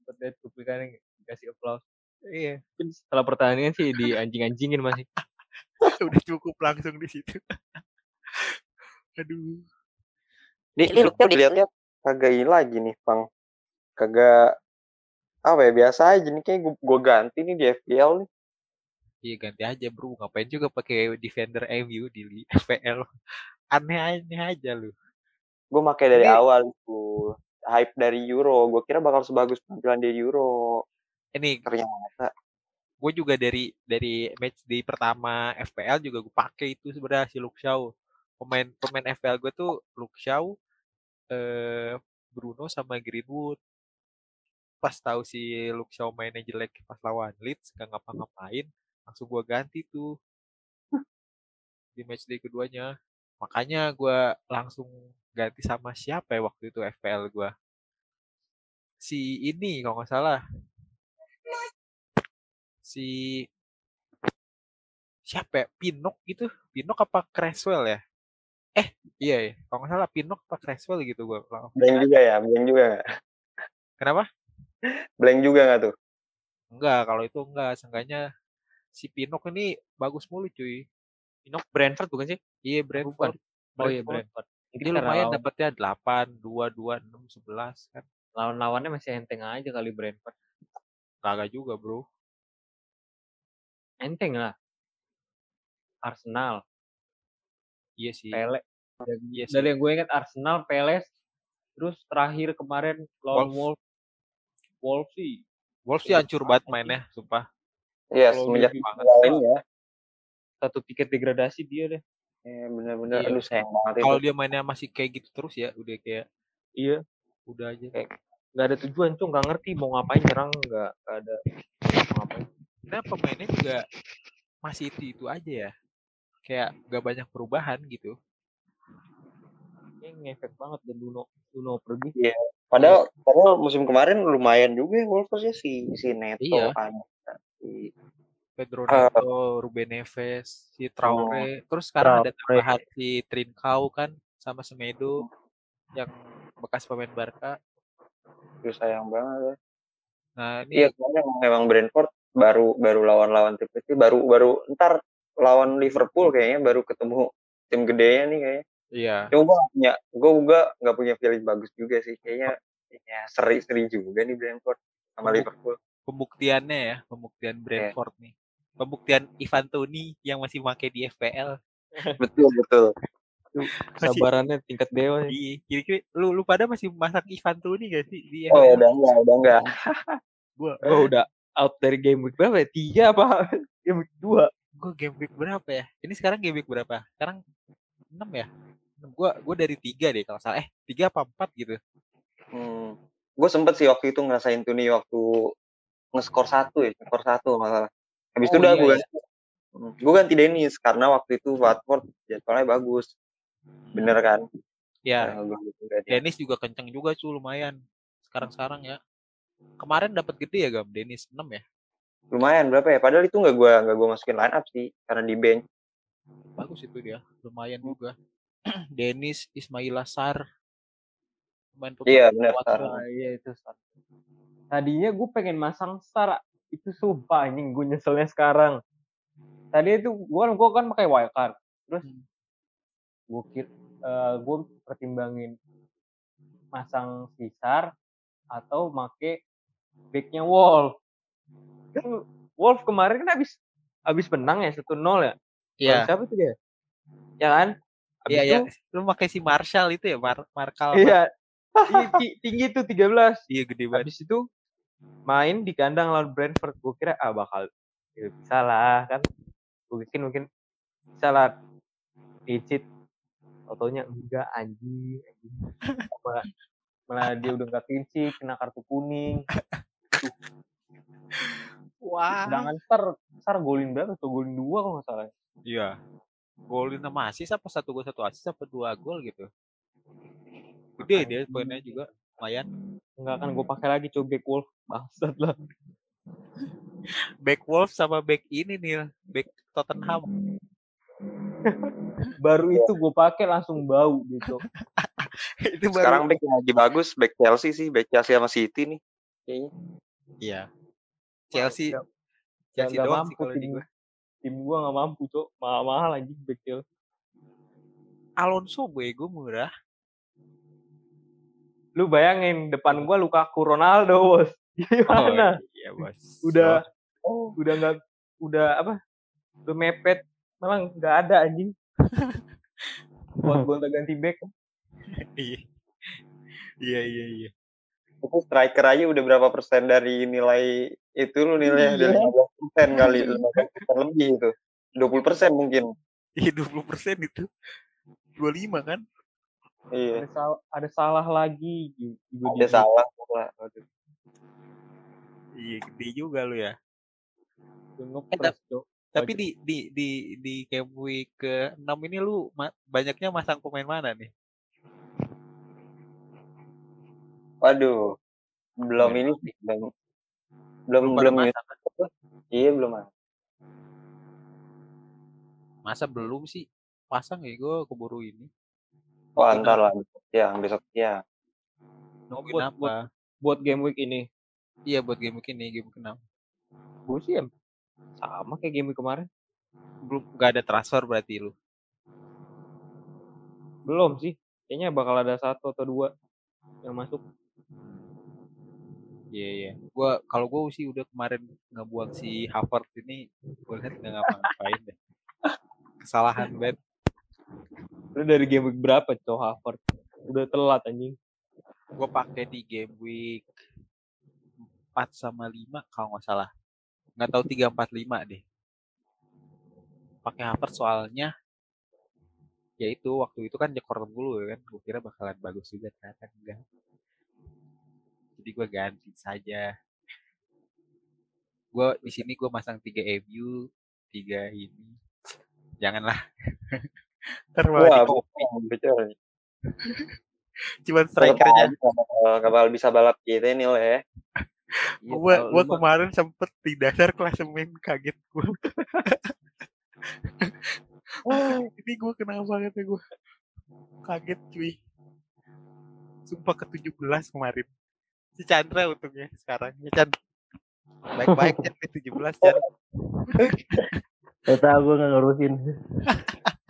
sempet liat cuplikannya dikasih applause. iya Mungkin setelah pertandingan sih di anjing-anjingin masih. [LAUGHS] udah cukup langsung di situ [LAUGHS] aduh Di ini lihat-lihat kagak ini lagi nih, Bang. Kagak apa ya biasa aja nih kayak gue ganti nih di FPL nih. Iya ganti aja bro, ngapain juga pakai defender MU di FPL. [LAUGHS] Aneh-aneh aja lu. Gue pakai dari Ini- awal itu hype dari Euro. Gue kira bakal sebagus penampilan di Euro. Ini Ternyata gue juga dari dari match di pertama FPL juga gue pakai itu sebenarnya si Luke Shaw. Pemain pemain FPL gue tuh Luke Shaw, eh, Bruno sama Greenwood. Pas tahu si Luke Shaw mainnya jelek pas lawan Leeds gak ngapa-ngapain, langsung gue ganti tuh di match day keduanya. Makanya gue langsung ganti sama siapa ya waktu itu FPL gue. Si ini kalau nggak salah. Si siapa ya? Pinok gitu. Pinok apa Creswell ya? Eh, iya ya. Kalau nggak salah Pinok apa Creswell gitu gue. blank juga ya, blank juga nggak? Kenapa? Blank juga nggak tuh? Enggak, kalau itu enggak. Seenggaknya si Pinok ini bagus mulu cuy. Pinok Brentford bukan sih? Iya Bukan. Brentford. Oh iya Brentford. Ini lumayan lawan- dapatnya 8, 2, 2, 6, 11 kan. lawan-lawannya masih enteng aja kali Brentford. Kagak juga bro. Enteng lah. Arsenal, Iya sih. Pele. Iya sih. Dari yang gue ingat Arsenal, Peles, terus terakhir kemarin lawan Wolves. Wolves sih Wolves sih hancur banget mainnya, sumpah. Iya, Kalau semenjak lain ya. satu tiket degradasi dia deh. Iya, bener-bener. Iya. Aduh, sayang banget Kalau dia mainnya masih kayak gitu terus ya, udah kayak Iya, udah aja. Kayak- nggak ada tujuan tuh, nggak ngerti mau ngapain nyerang, nggak nggak ada mau ngapain. Nah pemainnya juga masih itu itu aja ya. Kayak gak banyak perubahan gitu. Ini ngefek banget dan Duno Duno pergi. Padahal, padahal musim kemarin lumayan juga ya Wolves ya si si Neto Iya. ada si Pedro Ah. Neto, Ruben Neves, si Traore. Terus sekarang ada Traore. tambahan si Trincao kan sama Semedo yang bekas pemain Barca. Aduh, sayang banget ya. Nah ini Iya, soalnya emang, emang Brentford baru baru lawan-lawan tim kecil, baru baru ntar lawan Liverpool kayaknya baru ketemu tim gedenya nih kayaknya. iya. Cuma gue gak punya, gue juga nggak punya feeling bagus juga sih. Kayaknya ya seri-seri juga nih Brentford sama Liverpool. pembuktiannya ya, pembuktian Brentford nih. Pembuktian Ivan Toni yang masih pakai di FPL. betul betul Masih- Sabarannya tingkat dewa ya. Iya, kira-kira lu lu pada masih masak Ivan Tuni gak sih? Dia oh ya udah enggak udah enggak [LAUGHS] gua Oh udah out dari game week berapa ya? Tiga apa? [LAUGHS] game week dua. gua game week berapa ya? Ini sekarang game week berapa? Sekarang 6 ya? Gua gua dari tiga deh kalau salah. Eh, tiga apa empat gitu. hmm. gue sempet sih waktu itu ngerasain tuh nih waktu ngeskor satu ya skor satu masalah habis itu Oh, udah iya, gue iya. ganti gue ganti Dennis karena waktu itu Watford jadwalnya bagus bener kan Ya, Nah. Dennis juga kenceng juga cu lumayan. Sekarang-sekarang ya. Kemarin dapat gede ya Gam, Dennis 6 ya. lumayan berapa ya padahal itu nggak gue nggak gue masukin line up sih karena di bench Bagus itu dia, lumayan juga. [CLEARS THROAT] Dennis, Ismail Sar. Main Iya, benar. Sar. Iya itu Star. Tadinya gue pengen masang Star itu sumpah anjing gue nyeselnya sekarang. Tadi itu gue gue kan pakai wildcard. Terus Hmm. gue kir gue pertimbangin masang si Sar atau make backnya Wolf. Kan Wolf kemarin kan habis habis menang ya 1-0 ya. Iya, Lawan Siapa itu dia? Ya kan? Habis iya, iya. itu, Lu pakai si Marshall itu ya, Mar Markal. Iya. Tinggi, ti- tinggi tuh 13. Iya, gede banget. Habis itu main di kandang lawan Brentford. Gue kira ah bakal ya, bisa lah kan. Gue bikin mungkin bisa lah. Icit. Fotonya enggak anjing. anjing. Malah, malah dia udah nggak clean kena kartu kuning. Wah. Sedangkan Star, Star golin berapa tuh? Golin dua kalau nggak salah. Iya. Golin sama asis apa satu gol satu asis apa dua gol gitu. Gede dia poinnya juga lumayan. Enggak kan gue pakai lagi coba back Wolf. Bangsat lah. Back Wolf sama back ini nih, back Tottenham. [LAUGHS] Baru itu gue pakai langsung bau gitu. [LAUGHS] itu baru sekarang back yang lagi bagus back Chelsea sih back Chelsea sama City nih kayaknya iya. Chelsea Nggak- Chelsea nggak doang sih mampu kalau di tim, gue. tim gue nggak mampu cok mahal mahal anjing back Chelsea. Alonso bego murah. Lu bayangin depan gua Lukaku Ronaldo bos [LAUGHS] gimana iya, Bos. udah oh udah nggak udah apa udah mepet malah nggak ada anjing [LAUGHS] buat gonta ganti back Iya. Iya, iya, iya. itu striker aja udah berapa persen dari nilai itu lu nilai Iya. dari 15 persen kali 15 persen lebih itu 20 persen mungkin Iya, 20% itu. 25 kan? Iya ada salah ada salah lagi ju- juga ada salah. Iya, gede juga lu ya. ngepres cok Tapi di di di di game week ke-6 ini lu ma- banyaknya masang pemain mana nih? waduh belum ini sih belum belum pada belum masang kan? iya belum Masa belum sih? Pasang ya gue keburu ini. Oh antar apa? lah ya besok ya Nungguin buat- apa? buat game week ini Iya buat game week ini, game week ke-6. gue sih em- sama kayak game week kemarin Belum gak ada transfer berarti lu. belum sih kayaknya bakal ada satu atau dua yang masuk Iya iya. Gua kalau gua sih udah kemarin ngebuang si Harvard ini, gue lihat nggak ngapa-ngapain deh. Kesalahan banget. Lu dari game week berapa cok Harvard udah telat anjing Gue pakai di game week 4 sama 5 kalau nggak salah. Nggak tahu 3 4 5 deh. Pakai Harvard soalnya ya itu waktu itu kan jekor dulu ya kan. Gue kira bakalan bagus juga ternyata enggak. Jadi gue ganti saja. Gue di sini gue masang 3 MU, 3 ini. Janganlah. [LAUGHS] Malah wah copy. betul [LAUGHS] Cuman strikernya aja, nggak bakal bisa balap kita ini lah ya Iya, gua lu mah- kemarin sempet di dasar klasemen kaget gua. Wah, [LAUGHS] ini gua kenapa banget ya gua. Kaget cuy. Sumpah ke 17 kemarin. Si Chandra untungnya sekarang. Ya Chan. Baik-baik Chan ke 17 Chan. Gak tau gue gak ngurusin. [LAUGHS]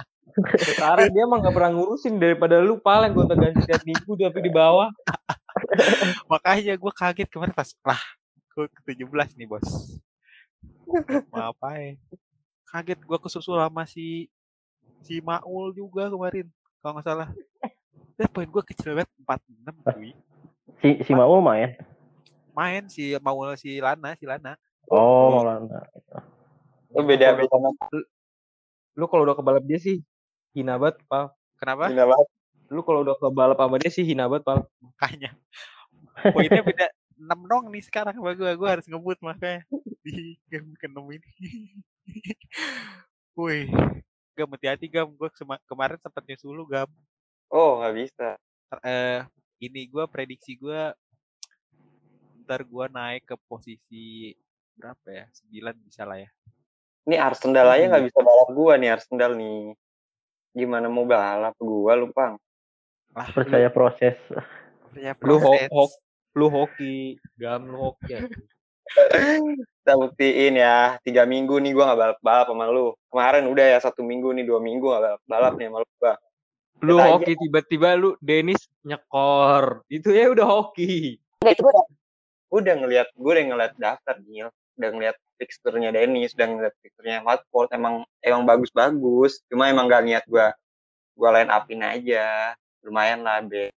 Sekarang dia emang gak pernah ngurusin daripada lu paling gonta ganti tiap minggu tapi di bawah. [LAUGHS] Makanya gua kaget kemarin pas lah gua ke 17 nih bos. Ya? Kaget gua kesusul sama si si Maul juga kemarin kalau nggak salah. Dan poin gue kecil banget 46 cuy. Si si Maul main. Main si Maul si Lana, si Lana. Oh, Maulana. Itu beda beda Lu kalau udah kebalap dia sih hina banget, Pal. Kenapa? Gila banget. Lu kalau udah kebalap sama dia sih hina banget, Pal. Makanya. Poinnya beda 6 dong nih sekarang sama gue. Gue harus ngebut makanya di game ke-6 ini. [LAUGHS] Wih. Gam hati-hati Gam. Gue kemarin sempat nyusul lu Gam. Oh, nggak bisa. Eh ini gue prediksi gue ntar gue naik ke posisi berapa ya? 9 bisa lah ya. Ini Arsenal aja nggak bisa balap gua nih Arsenal nih. Gimana mau balap gua lu, Pang? Lah, Percaya proses. percaya Lu ho proses. ho lu hoki, gam lu hoki. ya. [LAUGHS] Kita buktiin ya, tiga minggu nih gua nggak balap-balap sama lu. Kemarin udah ya satu minggu nih, dua minggu nggak balap-balap nih sama lu gua. Lu Kita aja. hoki tiba-tiba lu Dennis nyekor. Itu ya udah hoki. Enggak, itu gua udah, udah ngeliat, gua udah ngeliat daftar Gil. Udah ngeliat fixturnya Dennis, udah ngeliat fixturnya Watford. Emang emang bagus-bagus. Cuma emang gak niat gua gua line upin aja. Lumayan lah, be.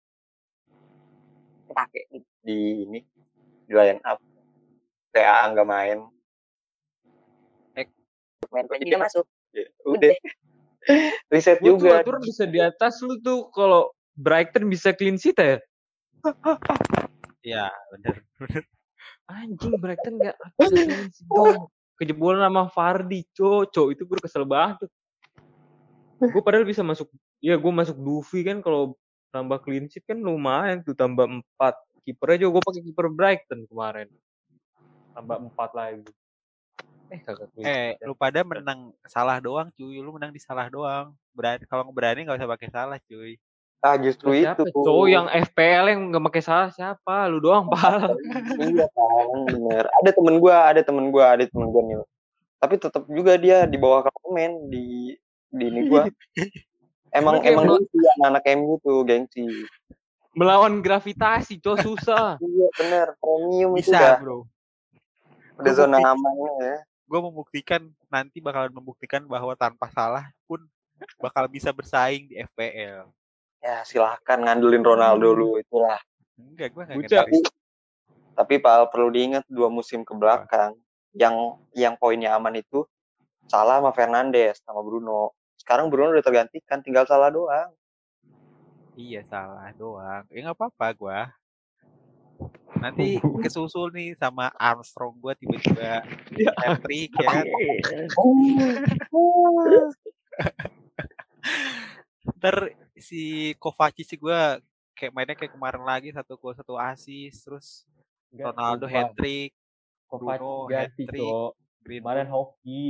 Pakai di ini di line up. TA nggak main. Eh. main aja dia masuk. Ya, udah. [LAUGHS] Riset tuh juga. aturan bisa di atas lu tuh kalau Brighton bisa clean sheet ya. Iya, [LAUGHS] bener. bener. [LAUGHS] Anjing Brighton gak bisa clean sheet dong. Kejebolan sama Fardi, coco itu gue kesel banget. Gue padahal bisa masuk, ya gue masuk Duvi kan kalau tambah clean sheet kan lumayan tuh tambah 4. Kipernya juga gue pakai kiper Brighton kemarin. Tambah 4 lagi. Eh kagak clean Eh, lu pada menang salah doang cuy. Lu menang di salah doang. Berani kalau berani nggak usah pakai salah cuy. Ah justru Lu itu. siapa cowok yang FPL yang gak pakai salah siapa? Lu doang pal. [LAUGHS] iya kan bener ada temen gua ada temen gua ada temen gua nih tapi tetap juga dia di bawah klasemen di di ini gua emang emang gengsi anak-anak MU tuh gengsi Melawan gravitasi, cowok susah. [LAUGHS] iya bener premium itu Bisa udah bro. udah Gua zona amannya ya Gue membuktikan nanti bakalan membuktikan bahwa tanpa salah pun bakal bisa bersaing di FPL. Ya silahkan ngandelin Ronaldo lu itulah Enggak, gue nggak Bucak. ngerti. tapi Pak perlu diingat dua musim ke belakang yang yang poinnya aman itu Salah sama Fernandes sama Bruno sekarang Bruno udah tergantikan tinggal salah doang Iya salah doang. Ya nggak apa-apa gue. Nanti kesusul nih sama Armstrong gue tiba-tiba Ya. hat-trick ya kan. [LAUGHS] [LAUGHS] Ntar si Kovacic gue kayak mainnya kayak kemarin lagi satu gol satu asis terus Ronaldo hat-trick, Bruno ganti hat-trick, cowok. Greenwood Kemarin hoki.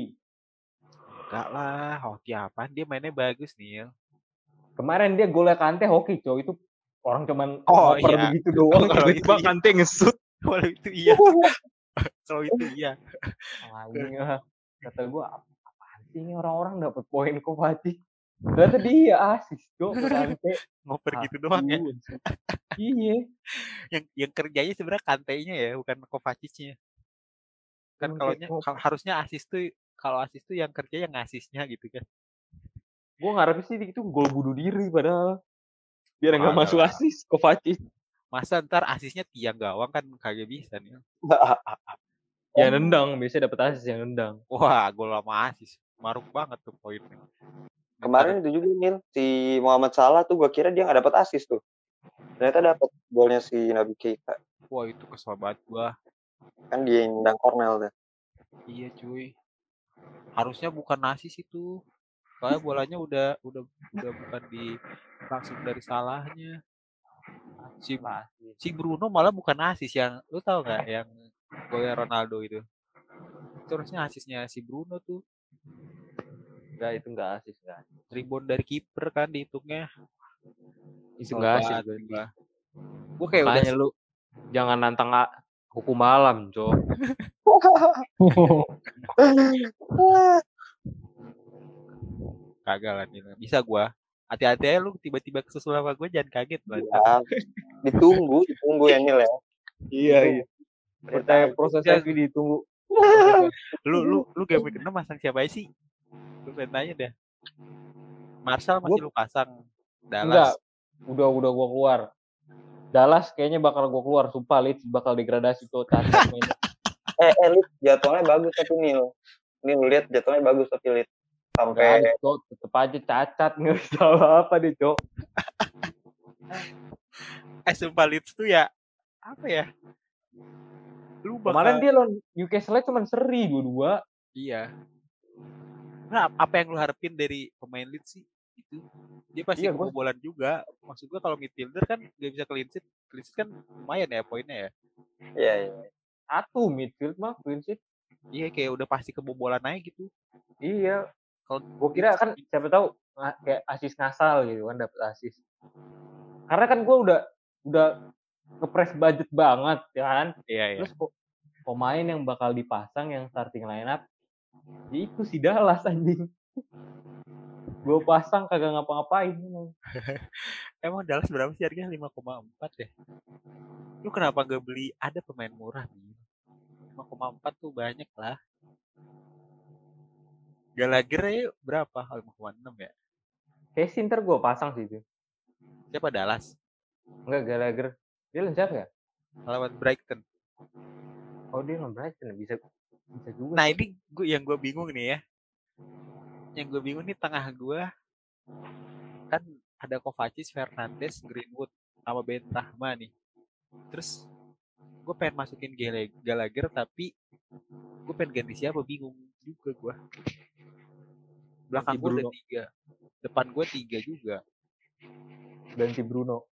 enggak lah, hoki apaan dia mainnya bagus nih. Kemarin dia golnya Kante hoki cowok itu orang cuman Oh, iya. begitu [LAUGHS] doang Kalau tiba-tiba itu iya. Kante ngesut. [LAUGHS] Kalau itu iya. [LAUGHS] Kalau itu iya. Kata gua "Ap- apaan sih ini orang-orang dapat poin Kovacic. Ternyata dia asis ke Kante. Ngoper gitu doang ya. Iya. Yang yang kerjanya sebenarnya kantenya ya, bukan Kovacicnya. Kan kalau harusnya asis tuh kalau asis tuh yang kerja yang ngasisnya gitu kan. Gua ngarep sih itu gol bunuh diri padahal. Biar nggak masuk asis Kovacic. Masa ntar asisnya tiang gawang kan kagak bisa nih. [LAUGHS] Ya nendang, biasanya dapat asis yang nendang. Wah, gol lama asis. Maruk banget tuh poinnya. Kemarin itu juga Nil, si Muhammad Salah tuh gua kira dia nggak dapat assist tuh. Ternyata dapat golnya si Nabi Keita. Wah, itu kesel banget gua. Kan dia yang nendang Cornell tuh. Iya, cuy. Harusnya bukan asis itu. Soalnya bolanya udah udah udah bukan di langsung dari salahnya. Si si Bruno malah bukan asis yang lu tahu nggak yang golnya Ronaldo itu. Itu harusnya asisnya si Bruno tuh. Enggak, itu enggak asis enggak. Rebound dari kiper kan dihitungnya. Itu enggak asis gua. Gua kayak udah lu jangan nantang hukum malam, Cok. [LAUGHS] kagak lah. Bisa gua. Hati-hati aja lu tiba-tiba kesusul sama gua jangan kaget lah. Ya, ditunggu, ditunggu ya Nil ya. Iya, iya. Percaya proses Ya. tapi ditunggu. Lu lu lu game week 6 masang siapa aja sih? Lu pengen tanya dah. Marshall masih lu pasang. Enggak, Dallas. udah udah gua keluar. Dallas kayaknya bakal gua keluar, sumpah Leeds bakal degradasi tuh. [LAUGHS] Eh, eh Leeds jadwalnya bagus tapi Nil. Nil lihat jadwalnya bagus tapi Leeds. Enggak Sampai ada, Cok. Tetep aja cacat, [LAUGHS] nggak bisa apa deh, Cok. Eh sumpah Leeds tuh ya apa ya? Lu bakal Kemarin dia lawan Newcastle cuma seri dua-dua. iya. Nah, apa yang lu harapin dari pemain Leeds sih? Itu dia pasti Iya, gua- kebobolan juga. Maksud gua kalau midfielder kan gak bisa clean sheet. Clean sheet kan lumayan ya poinnya ya. Iya, iya. Satu midfield mah clean sheet. Iya kayak udah pasti kebobolan aja gitu. Iya, Kalau gue kira kan siapa tahu nga- kayak asis ngasal gitu kan dapat asis. Karena kan gue udah udah ngepres budget banget ya kan. iya iya. Terus pemain yang bakal dipasang yang starting lineup ya itu si Dallas anjing. gue pasang kagak ngapa-ngapain. [LAUGHS] Emang Dallas berapa sih harganya 5,4 ya? Lu kenapa gak beli ada pemain murah nih? 5,4 tuh banyak lah. Gallagher ya berapa? 5,6 ya? Kayak Sinter gue pasang sih itu. Siapa Dallas? Enggak Gallagher. Dia lawan siapa ya? Lawan Brighton. Oh dia lawan Brighton bisa bisa juga. Nah ini gua yang gue bingung nih ya. Yang gue bingung nih tengah gue kan ada Kovacic, Fernandes, Greenwood, sama Ben Rahma nih. Terus gue pengen masukin Gallagher tapi gue pengen ganti siapa bingung juga gue. Belakang gue ada tiga, depan gue tiga juga. ganti Bruno.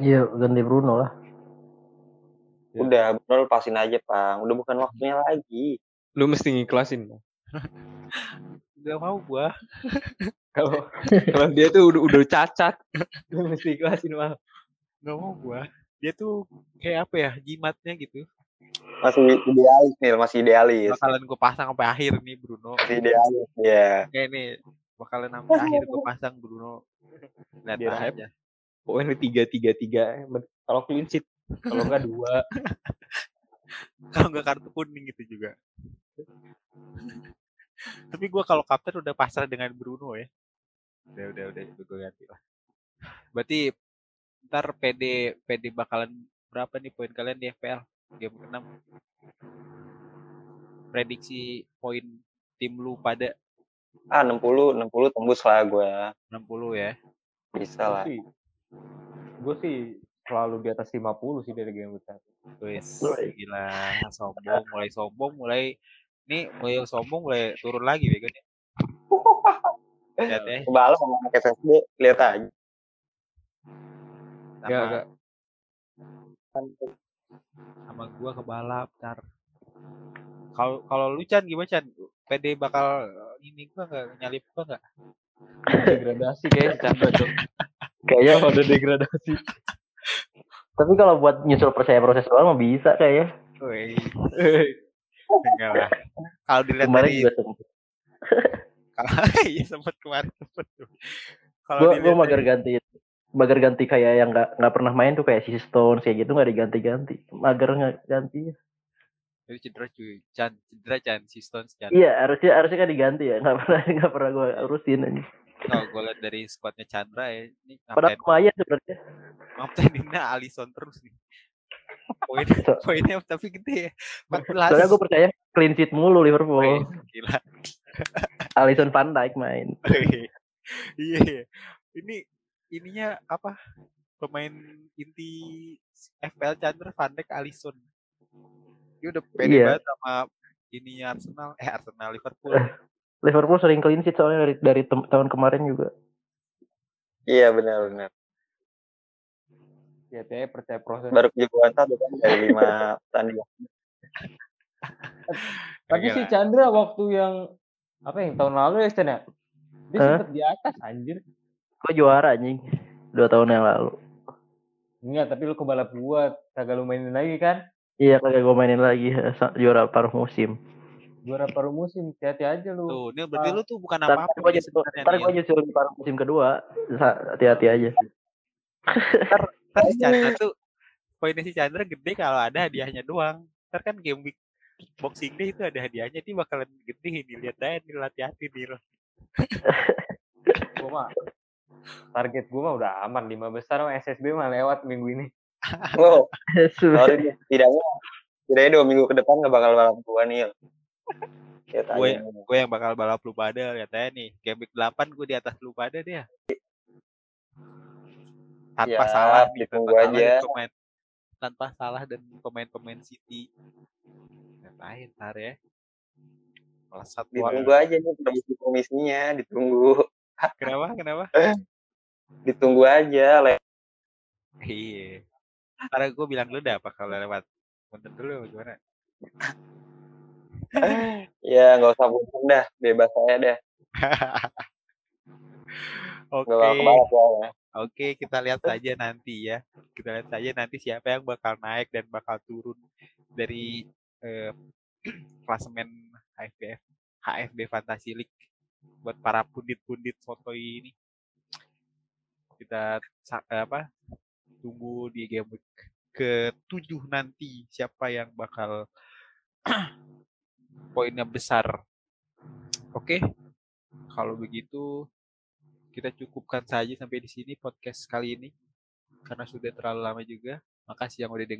Iya, ganti Bruno lah. Ya. Udah, Bruno lepasin aja, Pang. Udah bukan waktunya lagi. Lu mesti ngiklasin. Bang. Gak mau gue. Kalau kalau dia tuh udah udah cacat, lu mesti ikhlasin mal. Gak mau gue. Dia tuh kayak apa ya jimatnya gitu. Masih idealis, Nil. Masih idealis. Bakalan gue pasang sampai akhir nih Bruno. Masih idealis, ya. Kayak nih bakalan sampai akhir gue pasang Bruno. Lihat aja. Pokoknya tiga tiga tiga. Kalau clean sheet, kalau enggak dua. [LAUGHS] Kalau nggak kartu kuning gitu juga. Tapi gue kalau kapten udah pasrah dengan Bruno ya. Udah udah udah gue ganti lah. Berarti ntar PD PD bakalan berapa nih poin kalian di FPL game ke-6? Prediksi poin tim lu pada Ah, 60, 60 tembus lah gue. 60 ya. Bisa lah. sih, gue sih selalu di atas 50 sih dari game besar. Wes, gila sombong, mulai sombong, mulai nih mulai sombong mulai turun lagi bego nih. Lihat ya, Kebalap sama anak SSD, lihat aja. sama, Enggak, enggak. sama gua kebalap ntar. Kalau kalau lu Chan gimana Chan? PD bakal eh, ini gua nggak nyalip gua nggak? Degradasi kayaknya Cok. Kayaknya ada degradasi. [LAUGHS] tapi kalau buat nyusul percaya proses doang mah bisa kayaknya. Woi, [LAUGHS] enggak lah. Kalau dilihat Kemarin dari juga sempet. [LAUGHS] kalau iya sempat kemarin sempet. Kalau Gua gua mager dari- ganti mager ganti kayak yang nggak nggak pernah main tuh kayak si Stones kayak gitu nggak diganti-ganti. Mager nggak ganti. Itu cedera cuy, Chan, cedera Chan, si Stones Chan. Iya harusnya harusnya kan diganti ya nggak pernah [LAUGHS] nggak pernah gue urusin aja. Kalau gue lihat dari squadnya Chandra ya, ini Padahal lumayan sebenarnya. ngapteninnya Alisson terus nih. [LAUGHS] Poin poinnya tapi gede ya. 14. Soalnya gue percaya clean sheet mulu Liverpool. Wih, Gila. [LAUGHS] Alisson Van Dijk main. Iya. iya. Ini ininya apa? Pemain inti FPL Chandra Van Dijk Alisson. Dia udah pede Iya. banget sama ininya Arsenal, eh Arsenal Liverpool. Liverpool sering clean sheet soalnya dari dari tem- tahun kemarin juga. Iya, benar-benar. Ya, saya percaya proses. Baru kejubuan satu kan dari lima [LAUGHS] pertandingan. Tapi si. Chandra waktu yang apa yang tahun lalu ya Stan ya? Dia sempet di atas anjir. Gue juara anjing dua tahun yang lalu. Enggak, tapi lu kebalap gua, kagak lu mainin lagi kan? Iya kagak gue mainin lagi [LAUGHS] juara paruh musim. Juara paruh musim, hati-hati aja lu. Tuh, Nil berarti Ah. lu tuh bukan Ntar gue nyusul, sebenarnya. ntar Nil. gue nyusul di paruh musim kedua. Hati-hati aja. Ntar si Chandra tuh poinnya si Chandra gede kalau ada hadiahnya doang. Ntar kan game week boxing day itu ada hadiahnya dia bakalan gede nih lihat aja nih hati-hati nih Gua mah target gua mah udah aman lima besar mah SSB mah lewat minggu ini. Wow, [LAUGHS] sorry. Tidaknya, tidaknya dua minggu ke depan nggak bakal balap gua nih. Ya, gue gue yang bakal balap lu pada katanya nih game week 8 gue di atas lu pada dia tanpa Ya, salah ditunggu tanpa salah aja. dan pemain tanpa salah dan pemain-pemain City ngapain ntar ya melesat Ditunggu doang. aja nih komisi-komisinya, ditunggu. kenapa kenapa [LAUGHS] Ditunggu aja. Le- iya karena gue bilang lu dah apa kalau lewat Punten dulu gimana Ya, nggak usah punten dah. Bebas saya dah. [LAUGHS] oke ya. Oke, kita lihat saja nanti ya. Kita lihat saja nanti siapa yang bakal naik dan bakal turun dari eh, [CLEARS THROAT] klasemen HFBF, HFB Fantasy League buat para pundit-pundit foto ini. Kita eh, apa? Tunggu di game week ke-7 nanti siapa yang bakal [CLEARS THROAT] poinnya besar. Oke. Kalau begitu kita cukupkan saja sampai di sini podcast kali ini karena sudah terlalu lama juga. Makasih yang udah dengerin.